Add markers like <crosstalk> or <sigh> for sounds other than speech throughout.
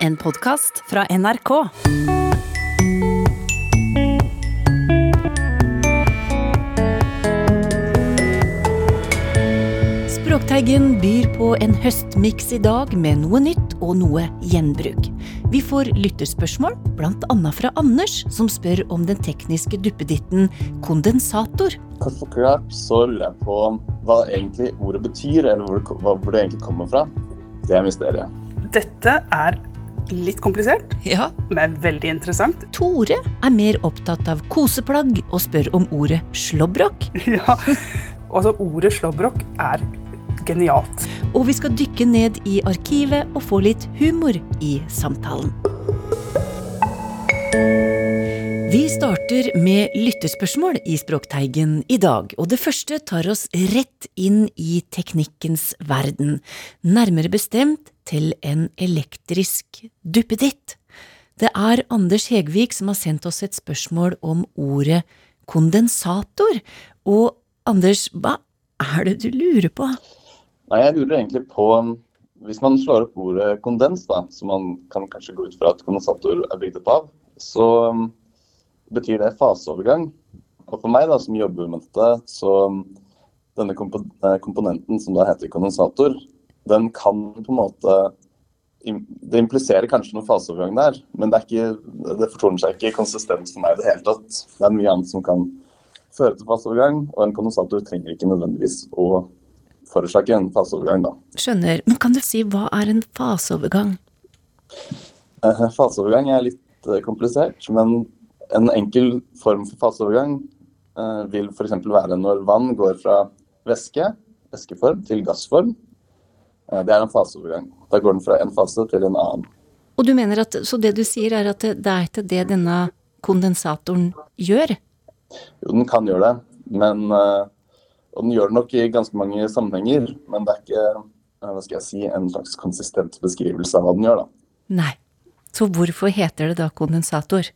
En podkast fra NRK. Språkteigen byr på en høstmiks i dag med noe nytt og noe gjenbruk. Vi får lytterspørsmål, blant annet fra Anders, som spør om den tekniske duppeditten kondensator. Kort forklart så lurer jeg på hva egentlig ordet betyr, eller hvor det, hvor det egentlig kommer fra. Det er mysteriet. Dette er litt komplisert, Ja, men veldig interessant. Tore er mer opptatt av koseplagg og spør om ordet slåbrok. <laughs> Ja, altså Ordet slåbrok er genialt. Og vi skal dykke ned i arkivet og få litt humor i samtalen. Vi starter med lyttespørsmål i Språkteigen i dag, og det første tar oss rett inn i teknikkens verden, nærmere bestemt til en elektrisk duppeditt. Det er Anders Hegvik som har sendt oss et spørsmål om ordet kondensator, og Anders, hva er det du lurer på? Nei, jeg lurer egentlig på Hvis man slår opp ordet kondens, da, som man kan kanskje gå ut fra at kondensator er bygd opp av, så um, betyr det faseovergang. Og for meg da, som jobber med dette, så um, denne eh, komponenten som da heter kondensator, den kan på en måte Det impliserer kanskje noen faseovergang der, men det, ikke, det fortoner seg ikke konsistent for meg i det hele tatt. Det er mye annet som kan føre til faseovergang, og en kondensator trenger ikke nødvendigvis å forårsake en faseovergang, da. Skjønner, men kan du si hva er en faseovergang? Eh, Faseovergang er litt eh, komplisert, men en enkel form for faseovergang eh, vil f.eks. være når vann går fra væske, væskeform, til gassform. Eh, Det er en faseovergang. Da går den fra en fase til en annen. Og du mener at, så det du sier er at det, er ikke det denne kondensatoren gjør? Jo, den kan gjøre det, men eh, Og den gjør det nok i ganske mange sammenhenger, men det er ikke eh, hva skal jeg si, en slags konsistent beskrivelse av hva den gjør, da. Nei. Så hvorfor heter det da kondensator?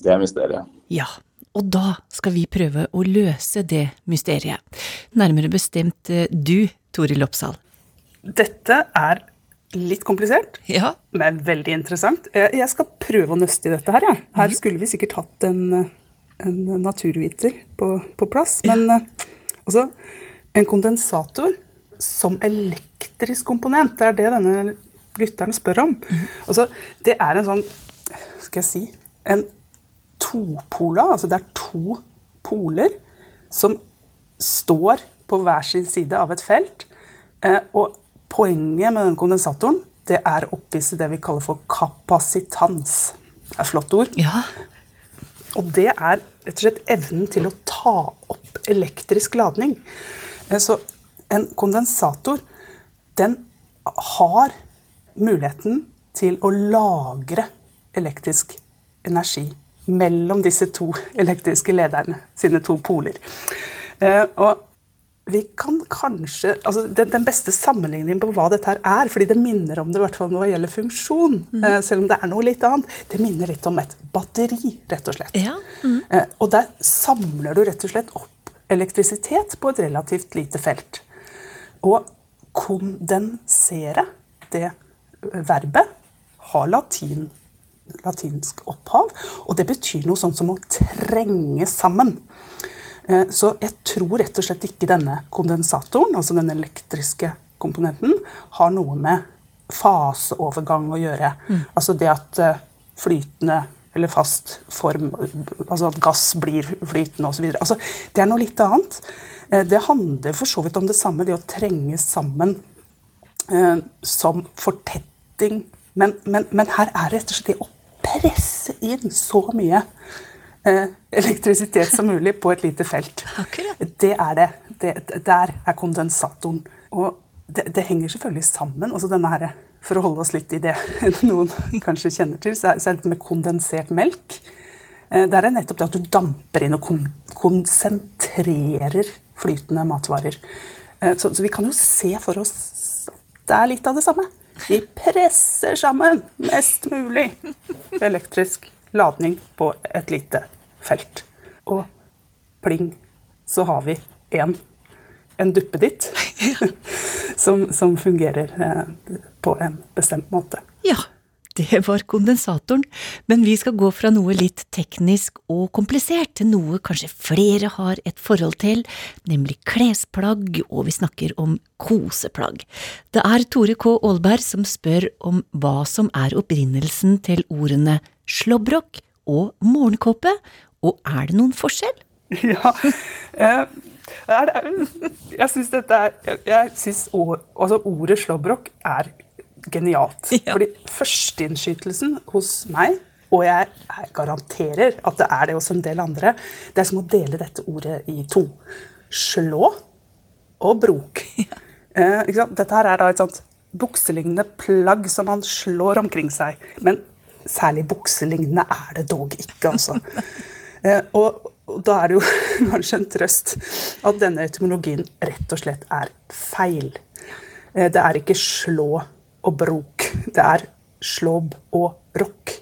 Det er mysteriet. Ja, og da skal vi prøve å løse det mysteriet. Nærmere bestemt du, Toril Oppsal. Dette er litt komplisert, Ja. men veldig interessant. Jeg jeg skal prøve å nøste i dette her. Ja. Her skulle vi sikkert hatt en, en naturviter på, på plass. Men ja. altså, en kondensator som elektrisk komponent, det er det denne lytteren spør om. Altså, det er en sånn, skal jeg si, en topola, altså det er to poler som står på hver sin side av et felt. Eh, og poenget med den kondensatoren det er å oppvise det vi kaller for kapasitans. Det er et flott ord. Ja. Og det er rett og slett evnen til å ta opp elektrisk ladning. Eh, Så en kondensator, den har muligheten til å lagre elektrisk energi mellom disse to <laughs> elektriske lederne, sine to poler. Eh, Og vi kan kanskje altså den, den beste sammenligningen på hva dette her er, fordi det minner om det i hvert fall hva gjelder funksjon, eh, selv om det er noe litt annet, det minner litt om et batteri, rett og slett. Ja, Eh, og der samler du rett og slett opp elektrisitet på et relativt lite felt. Og kondensere, det verbet, har latin, latinsk opphav, og det betyr noe sånt som å trenge sammen. Eh, Så jeg tror rett og slett ikke denne kondensatoren, altså den elektriske komponenten, har noe med faseovergang å gjøre. Altså det at eh, flytende eller fast form, altså at gass blir flytende osv. Altså, det er noe litt annet. Eh, Det handler for så vidt om det samme, det å trenge sammen eh, som fortetting. Men, men, men her er rett og slett det å presse inn så mye elektrisitet som mulig på et lite felt. <laughs> Akkurat. Det er det. det. Der er kondensatoren. Og det, det henger selvfølgelig sammen. Altså denne her, for å holde oss litt i det <laughs> noen kanskje kjenner til, så er, så er det med kondensert melk. Eh, Der er nettopp det at du damper inn og kon konsentrerer flytende matvarer. Eh, Så, så vi kan jo se for oss det er litt av det samme. Vi presser sammen mest mulig elektrisk ladning på et lite felt. Og pling, så har vi en, en duppeditt <laughs> <laughs> som, som fungerer eh, på en bestemt måte. Ja, det var kondensatoren, men vi skal gå fra noe litt teknisk og komplisert til noe kanskje flere har et forhold til, nemlig klesplagg, og vi snakker om koseplagg. Det er Tore K. Aalberg som spør om hva som er opprinnelsen til ordene slåbrok og morgenkåpe, og er det noen forskjell? <laughs> Ja, eh, jeg syns dette er Jeg syns altså ordet slåbrok er genialt. <laughs> Ja. Fordi førsteinnskytelsen hos meg, og jeg, jeg, garanterer at det er det hos en del andre, det er som å dele dette ordet i to. Slå og brok. <laughs> Ja. Eh, dette her er da et sånt bukselignende plagg som man slår omkring seg. Men særlig bukselignende er det dog ikke, altså. <laughs> eh, og, og da er det jo <laughs> kanskje en trøst at denne etymologien rett og slett er feil. Eh, det er ikke slå og brok. Det er slåb og rock.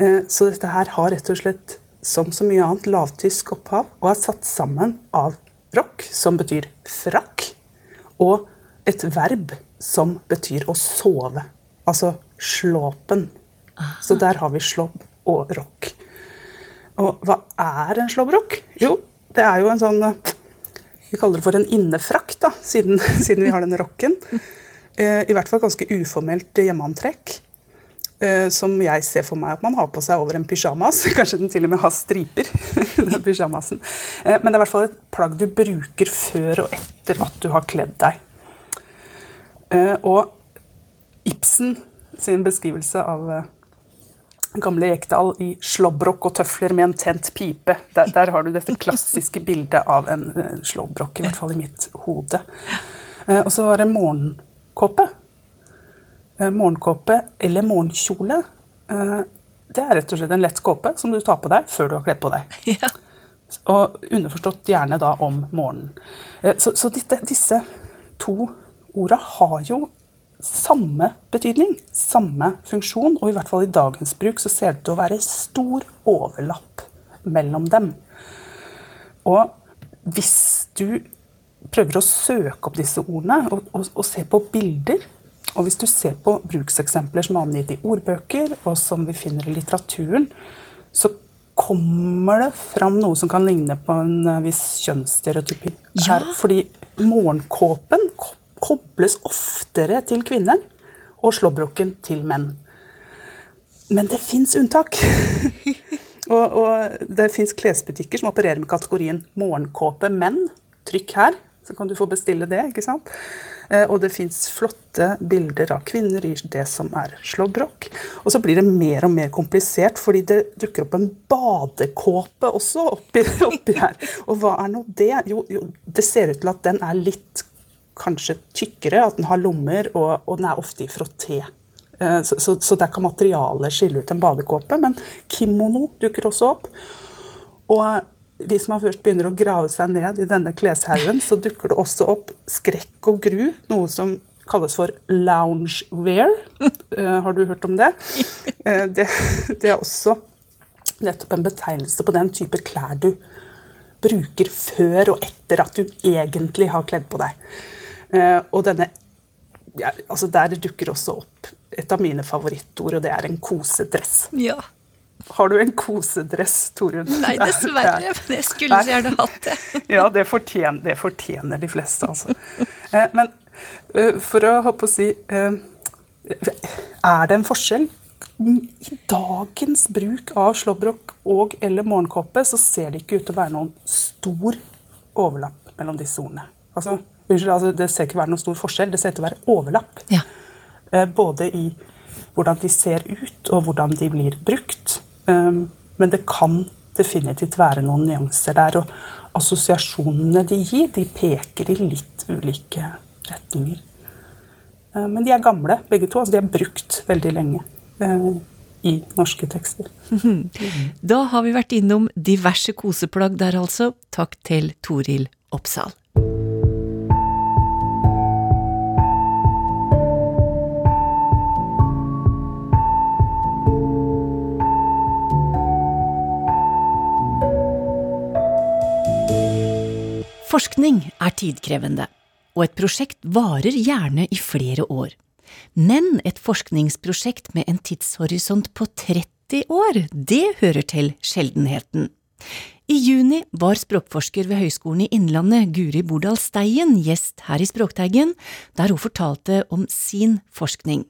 Eh, så dette her har rett og slett, som så mye annet, lavtysk opphav og er satt sammen av rock, som betyr frakk, og et verb som betyr å sove. Altså slåpen. Så der har vi slobb og rock. Og hva er en slåbrok? Jo, det er jo en sånn Vi kaller det for en innefrakt, da, siden, <laughs> siden vi har den rocken. Eh, I hvert fall ganske uformelt hjemmeantrekk. Eh, som jeg ser for meg at man har på seg over en pysjamas. <laughs> Kanskje den til og med har striper. <laughs> den pyjamasen. Eh, men det er i hvert fall et plagg du bruker før og etter at du har kledd deg. Og Ibsen sin beskrivelse av gamle Ekdal i slåbrok og tøfler med en tent pipe. Der, der har du dette klassiske <laughs> bildet av en slåbrok, i hvert fall i mitt hode. Og så var det morgen kåpe. Eh, morgenkåpe eller morgenkjole. Eh, det er rett og slett en lett kåpe som du tar på deg før du har kledd på deg. <laughs> Ja. Og underforstått gjerne da om morgenen. Eh, så, så disse to orda har jo samme betydning, samme funksjon, og i hvert fall i dagens bruk så ser det ut til å være stor overlapp mellom dem. Og hvis du prøver å søke opp disse ordene og, og, og se på bilder. Og hvis du ser på brukseksempler som er angitt i ordbøker, og som vi finner i litteraturen, så kommer det fram noe som kan ligne på en eh, viss kjønnsstereotypi. Ja. fordi morgenkåpen kobles oftere til kvinner, og slåbroken til menn. Men det fins unntak. <laughs> og, og, det fins klesbutikker som opererer med kategorien morgenkåpe menn. Trykk her så kan du få bestille det. ikke sant? Eh, og det fins flotte bilder av kvinner i det som er slåbrok. Og så blir det mer og mer komplisert, fordi det dukker opp en badekåpe også oppi, <laughs> oppi her. Og hva er nå det? Jo, jo, det ser ut til at den er litt kanskje tykkere, at den har lommer, og, og den er ofte i frotté. Eh, så, så, så, der kan materialet skille ut en badekåpe. Men kimono dukker også opp. Og hvis man først begynner å grave seg ned i denne kleshaugen, så dukker det også opp skrekk og gru, noe som kalles for loungewear. Uh, har du hørt om det? Uh, det? det? er også nettopp en betegnelse på den type klær du bruker før og etter at du egentlig har kledd på deg. Uh, og denne ja, altså Der dukker også opp et av mine favorittord, og det er en kosedress. Ja. Har du en kosedress, Torunn? Nei, <laughs> dessverre. Men jeg skulle så gjerne hatt det. ja, det fortjener, det fortjener, de fleste, altså. Eh, men eh, for å håpe å si eh, Er det en forskjell? I dagens bruk av slåbrok og eller morgenkåpe så ser det ikke ut til å være noen stor overlapp mellom disse ordene. Altså, unnskyld, altså, det ser ikke være noen stor forskjell, det ser ut til å være overlapp. Ja. Både i hvordan de ser ut, og hvordan de blir brukt. Ehm, men det kan definitivt være noen nyanser der. Og assosiasjonene de gir, de peker i litt ulike retninger. Ehm, men de er gamle, begge to. altså De er brukt veldig lenge ehm, i norske tekster. <laughs> Da har vi vært innom diverse koseplagg der, altså. Takk til Toril Oppsal. Forskning er tidkrevende, og et prosjekt varer gjerne i flere år. Men et forskningsprosjekt med en tidshorisont på 30 år, det hører til sjeldenheten. I juni var språkforsker ved Høgskolen i Innlandet, Guri Bordal Steien, gjest her i Språkteigen, der hun fortalte om sin forskning.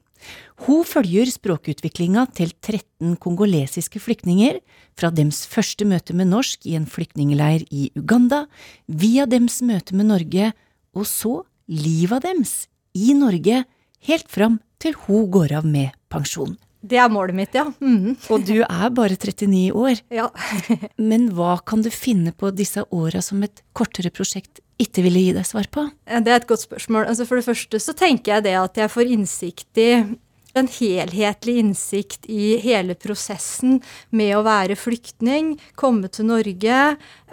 Hun følger språkutviklinga til 13 kongolesiske flyktninger, fra dems første møte med norsk i en flyktningleir i Uganda, via dems møte med Norge, og så livet dems i Norge, helt fram til hun går av med pensjon. Det er målet mitt, ja. Mm. Og du er bare 39 år. ja. <laughs> Men hva kan du finne på disse åra som et kortere prosjekt ikke ville gi deg svar på? Det er et godt spørsmål. Altså for det første så tenker jeg det at jeg får innsikt i en helhetlig innsikt i hele prosessen med å være flyktning, komme til Norge,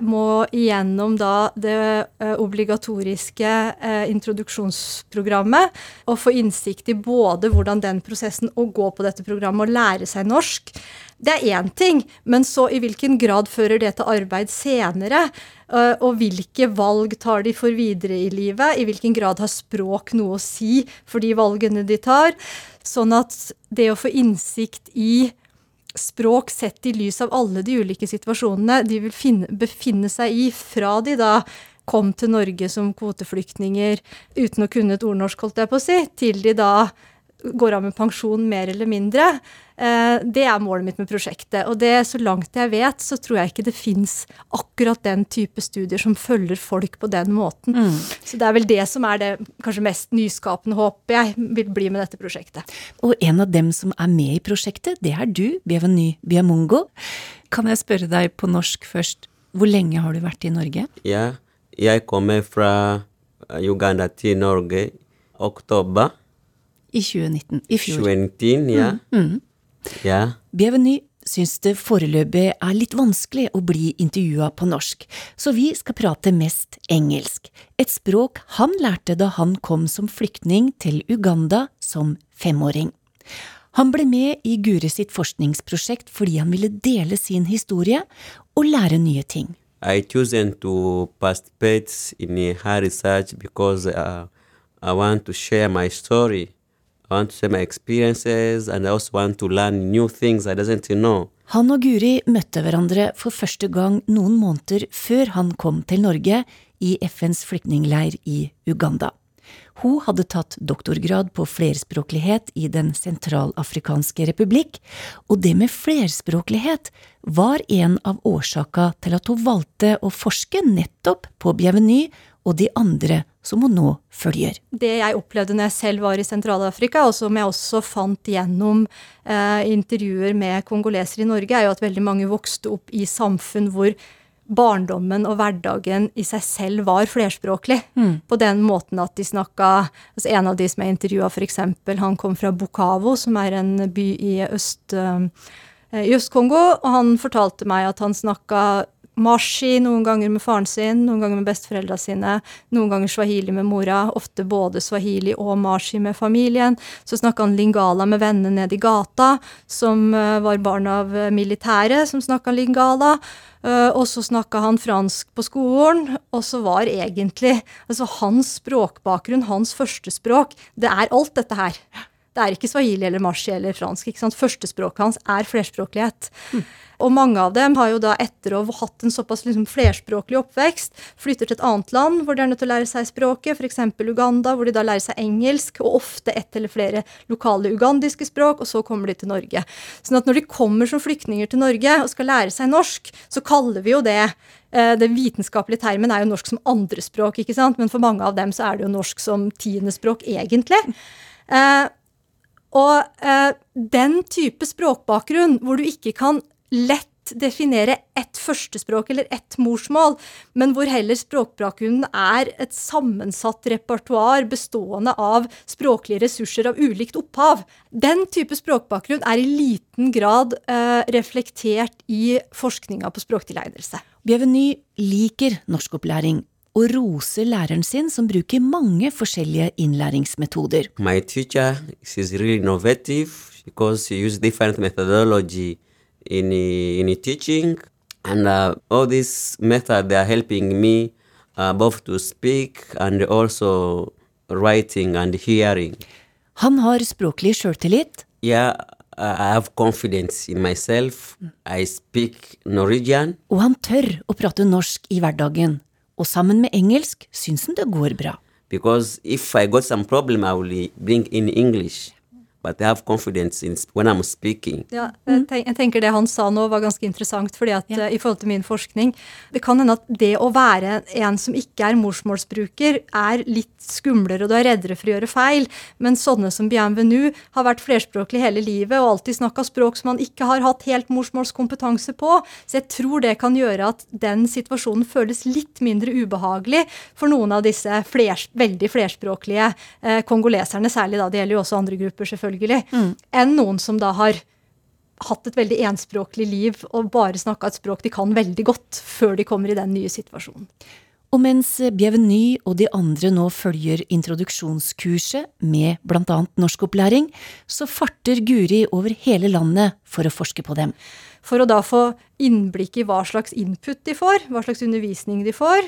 må igjennom da det uh, obligatoriske uh, introduksjonsprogrammet og få innsikt i både hvordan den prosessen å gå på dette programmet og lære seg norsk det er én ting, men så i hvilken grad fører det til arbeid senere? Uh, og hvilke valg tar de for videre i livet? I hvilken grad har språk noe å si for de valgene de tar? Sånn at det å få innsikt i språk sett i lys av alle de ulike situasjonene de vil finne, befinne seg i fra de da kom til Norge som kvoteflyktninger uten å kunne et ordnorsk, holdt jeg på å si, til de da går av med pensjon mer eller mindre. Eh, det er målet mitt med prosjektet. Og det, så langt jeg vet, så tror jeg ikke det fins akkurat den type studier som følger folk på den måten. Mm. Så det er vel det som er det kanskje mest nyskapende håpet jeg vil bli med dette prosjektet. Og en av dem som er med i prosjektet, det er du, Biavany Biamungo. Kan jeg spørre deg på norsk først, hvor lenge har du vært i Norge? Ja, jeg kommer fra Uganda til Norge oktober. I 2019. I fjor. 2019, ja. Mm. Mm. Ja. Bienvenue syns det foreløpig er litt vanskelig å bli intervjua på norsk, så vi skal prate mest engelsk, et språk han lærte da han kom som flyktning til Uganda som femåring. Han ble med i Gure sitt forskningsprosjekt fordi han ville dele sin historie og lære nye ting. I chosen to participate in her research because uh, I want to share my story. I want to share my experiences, and I also want to learn new things I doesn't know. Han og Guri møtte hverandre for første gang noen måneder før han kom til Norge i FNs flyktningleir i Uganda. Hun hadde tatt doktorgrad på flerspråklighet i Den sentralafrikanske republikk, og det med flerspråklighet var en av årsaka til at hun valgte å forske nettopp på Bienvenue og de andre som hun nå følger. Det jeg opplevde når jeg selv var i Sentral-Afrika, og som jeg også fant gjennom eh, intervjuer med kongolesere i Norge, er jo at veldig mange vokste opp i samfunn hvor barndommen og hverdagen i seg selv var flerspråklig. Mm. På den måten at de snakka altså En av de som jeg intervjua, f.eks., han kom fra Bukavo, som er en by i Øst-Kongo. i Øst-Kongo, og han fortalte meg at han snakka Mashi noen ganger med faren sin, noen ganger med besteforeldra sine, noen ganger swahili med mora, ofte både swahili og mashi med familien. Så snakka han lingala med vennene nede i gata, som uh, var barn av uh, militære, som snakka lingala. Uh, og så snakka han fransk på skolen, og så var egentlig altså hans språkbakgrunn, hans førstespråk, det er alt dette her. Det er ikke swahili eller marshi eller fransk. ikke sant? Førstespråket hans er flerspråklighet. Mm. Og mange av dem har jo da, etter å ha hatt en såpass liksom flerspråklig oppvekst, flytter til et annet land hvor de er nødt til å lære seg språket, f.eks. Uganda, hvor de da lærer seg engelsk, og ofte ett eller flere lokale ugandiske språk, og så kommer de til Norge. Sånn at når de kommer som flyktninger til Norge og skal lære seg norsk, så kaller vi jo det eh, den vitenskapelige termen er jo norsk som andrespråk, ikke sant? men for mange av dem så er det jo norsk som tiendespråk, egentlig. Eh, og eh, den type språkbakgrunn hvor du ikke kan lett definere ett førstespråk eller ett morsmål, men hvor heller språkbakgrunnen er et sammensatt repertoar bestående av språklige ressurser av ulikt opphav. Den type språkbakgrunn er i liten grad eh, reflektert i forskninga på språktilegnelse. Bjeveny liker norskopplæring og roser læreren sin, som bruker mange forskjellige innlæringsmetoder. My teacher is really innovative because she uses different methodology in in teaching, and uh, all these methods they are helping me uh, both to speak and also writing and hearing. Han har språklig sjøltillit. Yeah, I have confidence in myself. I speak Norwegian. Og han tør å prate norsk i hverdagen. Og sammen med engelsk syns han det går bra. Because if I got some problem, I will bring in English. But I have confidence in when I'm speaking. Ja, jeg, tenk, jeg tenker Det han sa nå var ganske interessant, fordi at yeah. uh, i forhold til min forskning Det kan hende at det å være en som ikke er morsmålsbruker, er litt skumlere, og du er reddere for å gjøre feil. Men sånne som Bienvenu har vært flerspråklig hele livet og alltid snakka språk som man ikke har hatt helt morsmålskompetanse på. Så jeg tror det kan gjøre at den situasjonen føles litt mindre ubehagelig for noen av disse flers, veldig flerspråklige uh, kongoleserne, særlig da. Det gjelder jo også andre grupper, selvfølgelig selvfølgelig, mm. enn noen som da har hatt et veldig enspråklig liv og bare snakka et språk de kan veldig godt, før de kommer i den nye situasjonen. Og mens Bienveny og de andre nå følger introduksjonskurset med annet norskopplæring, så farter Guri over hele landet for å forske på dem. For å da få innblikk i hva slags input de får, hva slags undervisning de får,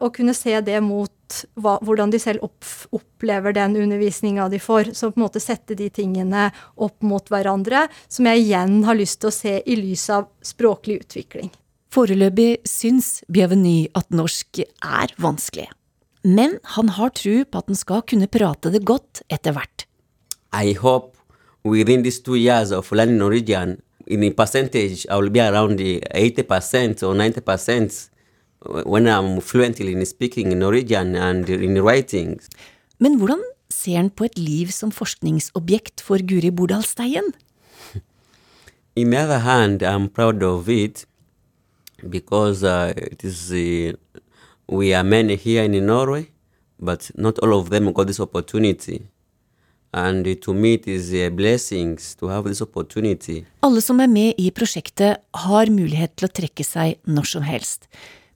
og kunne se det mot hva, hvordan de selv opp, opplever den undervisninga de får. Så på en måte sette de tingene opp mot hverandre, som jeg igjen har lyst til å se i lys av språklig utvikling. Foreløpig syns Bienveny at norsk er vanskelig. Men han har tro på at han skal kunne prate det godt etter hvert. I hope within these two years of learning Norwegian, in the percentage, I will be around 80% or 90% when I'm fluently in speaking Norwegian and in writing. Men hvordan ser han på et liv som forskningsobjekt for Guri Bordal Steien? <laughs> In the other hand, I'm proud of it because uh, it is uh, we are many here in Norway, but not all of them got this opportunity. And to me it is a blessing to have this opportunity. Alle som er med i prosjektet, har mulighet til å trekke seg når som helst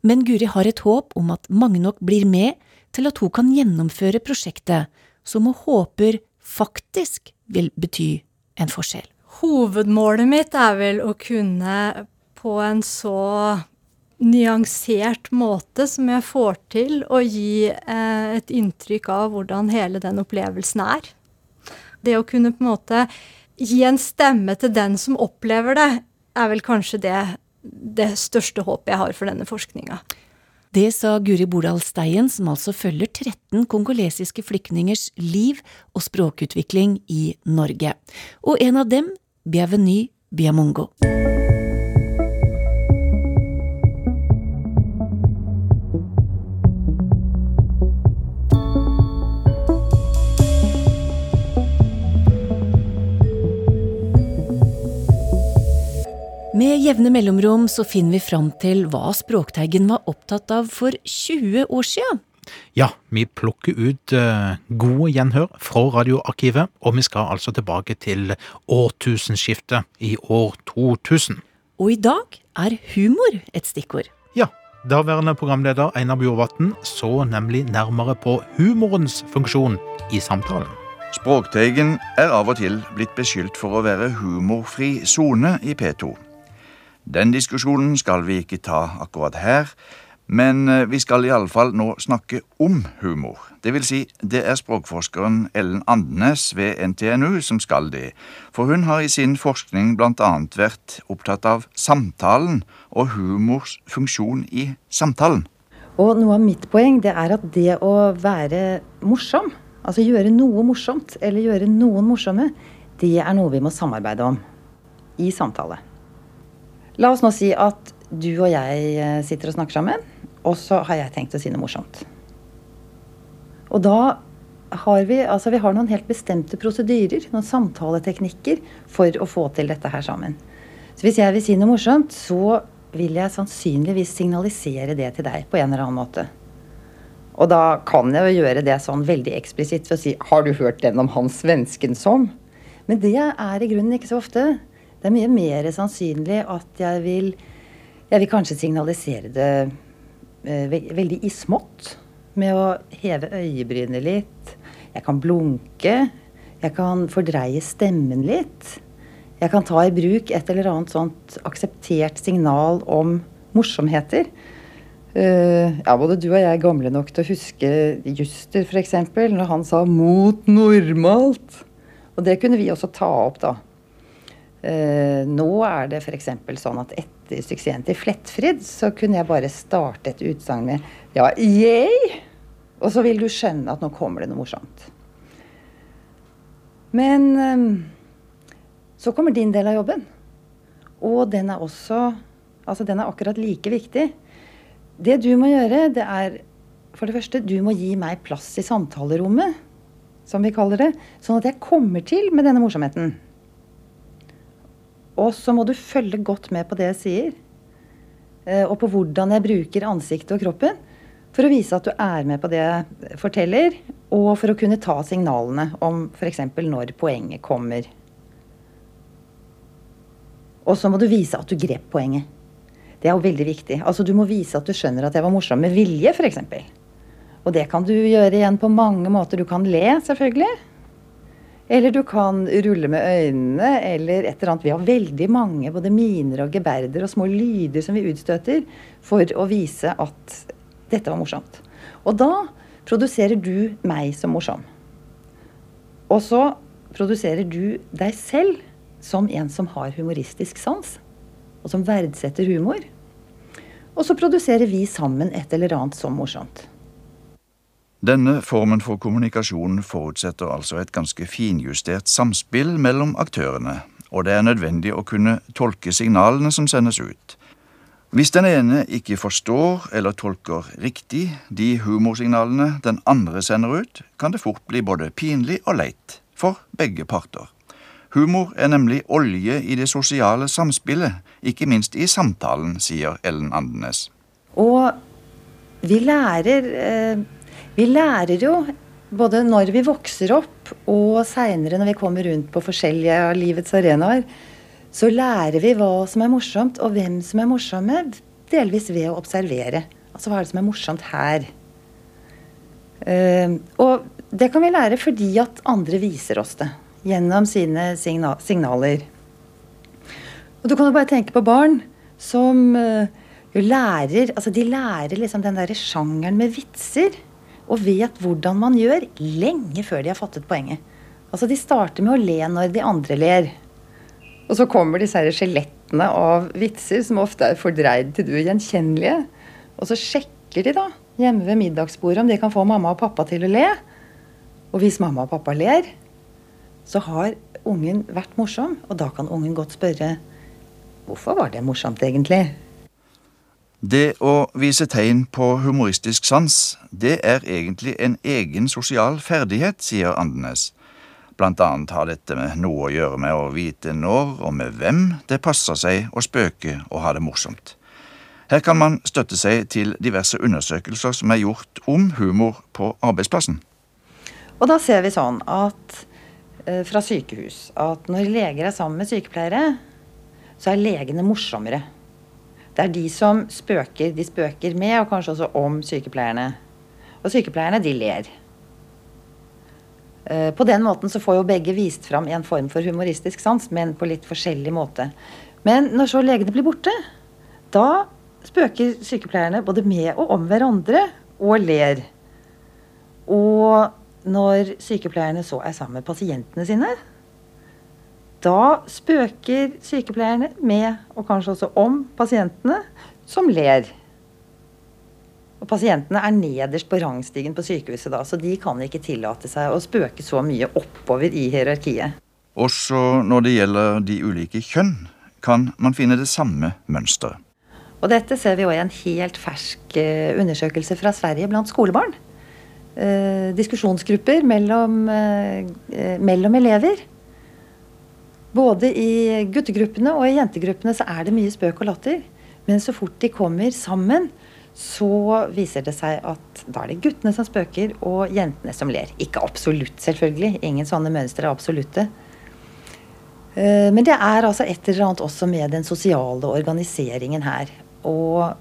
men Guri har et håp om at mange nok blir med til at hun kan gjennomføre prosjektet, som hun håper faktisk vil bety en forskjell. Hovedmålet mitt er vel å kunne på en så nyansert måte som jeg får til, å gi eh, et inntrykk av hvordan hele den opplevelsen er. Det å kunne på en måte gi en stemme til den som opplever det, er vel kanskje det det største håpet jeg har for denne forskninga. Det sa Guri Bordal Steien, som altså følger 13 kongolesiske flyktningers liv og språkutvikling i Norge. Og en av dem, Bienveny Biamongo. Med jevne mellomrom så finner vi fram til hva Språkteigen var opptatt av for 20 år sia. Ja, vi plukker ut uh, gode gjenhør fra radioarkivet, og vi skal altså tilbake til årtusenskiftet i år 2000. Og i dag er humor et stikkord. Ja, daværende programleder Einar Bjorvatn så nemlig nærmere på humorens funksjon i samtalen. Språkteigen er av og til blitt beskyldt for å være humorfri sone i P2. Den diskusjonen skal vi ikke ta akkurat her, men eh, vi skal iallfall nå snakke om humor. Det vil si, det er språkforskeren Ellen Andenes ved NTNU som skal det, for hun har i sin forskning blant annet vært opptatt av samtalen og humors funksjon i samtalen. Og noe av mitt poeng det er at det å være morsom, altså gjøre noe morsomt, eller gjøre noen morsomme, det er noe vi må samarbeide om i samtale. La oss nå si at du og jeg eh, sitter og snakker sammen, og så har jeg tenkt å si noe morsomt. Og da har vi, altså vi har noen helt bestemte prosedyrer, noen samtaleteknikker, for å få til dette her sammen. Så hvis jeg vil si noe morsomt, så vil jeg sannsynligvis signalisere det til deg på en eller annen måte. Og da kan jeg jo gjøre det sånn veldig eksplisitt ved å si 'Har du hørt den om han svensken som?' Men det er i grunnen ikke så ofte. Det er mye mer sannsynlig at jeg vil Jeg vil kanskje signalisere det eh, veldig i smått. Med å heve øyebrynene litt. Jeg kan blunke. Jeg kan fordreie stemmen litt. Jeg kan ta i bruk et eller annet sånt akseptert signal om morsomheter. Uh, ja, både du og jeg er gamle nok til å huske Juster, f.eks., når han sa 'mot normalt'. Og det kunne vi også ta opp, da. Eh, nå er det f.eks. sånn at etter suksessen til Flettfrid, så kunne jeg bare starte et utsagn med ja, yay! Og så vil du skjønne at nå kommer det noe morsomt. Men eh, så kommer din del av jobben. Og den er også Altså, den er akkurat like viktig. Det du må gjøre, det er for det første, du må gi meg plass i samtalerommet, som vi kaller det, sånn at jeg kommer til med denne morsomheten. Og så må du følge godt med på det jeg sier, eh, og på hvordan jeg bruker ansiktet og kroppen, for å vise at du er med på det jeg forteller, og for å kunne ta signalene om f.eks. når poenget kommer. Og så må du vise at du grep poenget. Det er jo veldig viktig. Altså Du må vise at du skjønner at jeg var morsom med vilje, f.eks. Og det kan du gjøre igjen på mange måter. Du kan le, selvfølgelig. Eller du kan rulle med øynene, eller et eller annet. Vi har veldig mange både miner og geberder og små lyder som vi utstøter for å vise at dette var morsomt. Og da produserer du meg som morsom. Og så produserer du deg selv som en som har humoristisk sans, og som verdsetter humor. Og så produserer vi sammen et eller annet som morsomt. Denne formen for kommunikasjon forutsetter altså et ganske finjustert samspill mellom aktørene, og det er nødvendig å kunne tolke signalene som sendes ut. Hvis den ene ikke forstår eller tolker riktig de humorsignalene den andre sender ut, kan det fort bli både pinlig og leit for begge parter. Humor er nemlig olje i det sosiale samspillet, ikke minst i samtalen, sier Ellen Andenes. Og vi lærer eh vi lærer jo både når vi vokser opp og seinere når vi kommer rundt på forskjellige av livets arenaer, så lærer vi hva som er morsomt, og hvem som er morsomme, delvis ved å observere. Altså hva er det som er morsomt her? Uh, og det kan vi lære fordi at andre viser oss det gjennom sine signa signaler. Og du kan jo bare tenke på barn som uh, lærer Altså de lærer liksom den derre sjangeren med vitser og vet hvordan man gjør, lenge før de har fattet poenget. Altså De starter med å le når de andre ler. Og så kommer disse skjelettene av vitser som ofte er fordreid til det ugjenkjennelige. Og så sjekker de da hjemme ved middagsbordet om de kan få mamma og pappa til å le. Og hvis mamma og pappa ler, så har ungen vært morsom. Og da kan ungen godt spørre hvorfor var det morsomt egentlig? Det å vise tegn på humoristisk sans, det er egentlig en egen sosial ferdighet, sier Andenes. Blant annet har dette med noe å gjøre med å vite når og med hvem det passer seg å spøke og ha det morsomt. Her kan man støtte seg til diverse undersøkelser som er gjort om humor på arbeidsplassen. Og da ser vi sånn at eh, fra sykehus at når leger er sammen med sykepleiere, så er legene morsommere det er de som spøker. De spøker med, og kanskje også om, sykepleierne. Og sykepleierne, de ler. Eh, på den måten så får jo begge vist fram en form for humoristisk sans, men på litt forskjellig måte. Men når så legene blir borte, da spøker sykepleierne både med og om hverandre og ler. Og når sykepleierne så er sammen med pasientene sine, da spøker sykepleierne med, og kanskje også om, pasientene som ler. Og pasientene er nederst på rangstigen på sykehuset da, så de kan ikke tillate seg å spøke så mye oppover i hierarkiet. Også når det gjelder de ulike kjønn, kan man finne det samme mønsteret. Og dette ser vi òg i en helt fersk eh, undersøkelse fra Sverige blant skolebarn. Eh, diskusjonsgrupper mellom, eh, eh mellom elever både i guttegruppene og i jentegruppene så er det mye spøk og latter. Men så fort de kommer sammen, så viser det seg at da er det guttene som spøker, og jentene som ler. Ikke absolutt, selvfølgelig. Ingen sånne mønstre er absolutte. Eh, men det er altså et eller annet også med den sosiale organiseringen her. Og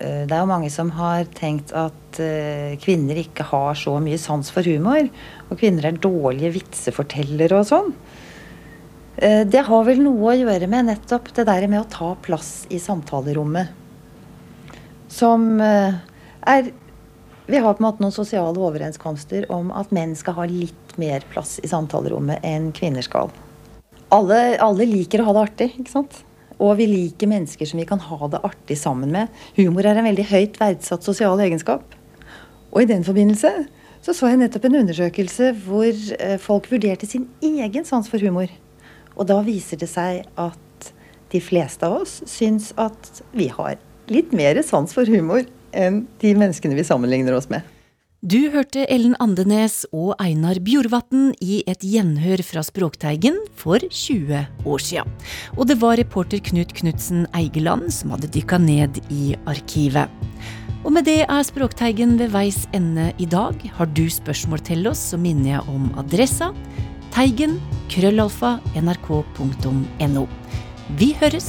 eh, det er jo mange som har tenkt at eh, kvinner ikke har så mye sans for humor. Og kvinner er dårlige vitsefortellere og sånn. Eh, det har vel noe å gjøre med nettopp det der med å ta plass i samtalerommet. Som eh, er Vi har på en måte noen sosiale overenskomster om at menn skal ha litt mer plass i samtalerommet enn kvinner skal. Alle, alle liker å ha det artig, ikke sant? Og vi liker mennesker som vi kan ha det artig sammen med. Humor er en veldig høyt verdsatt sosial egenskap. Og i den forbindelse så så jeg nettopp en undersøkelse hvor eh, folk vurderte sin egen sans for humor. Og da viser det seg at de fleste av oss syns at vi har litt mer sans for humor enn de menneskene vi sammenligner oss med. Du hørte Ellen Andenes og Einar Bjorvatn i et gjenhør fra Språkteigen for 20 år siden. Og det var reporter Knut Knutsen Eigeland som hadde dykka ned i arkivet. Og med det er Språkteigen ved veis ende i dag. Har du spørsmål til oss, så minner jeg om adressa teigen krøllalfa nrk.no. Vi høres!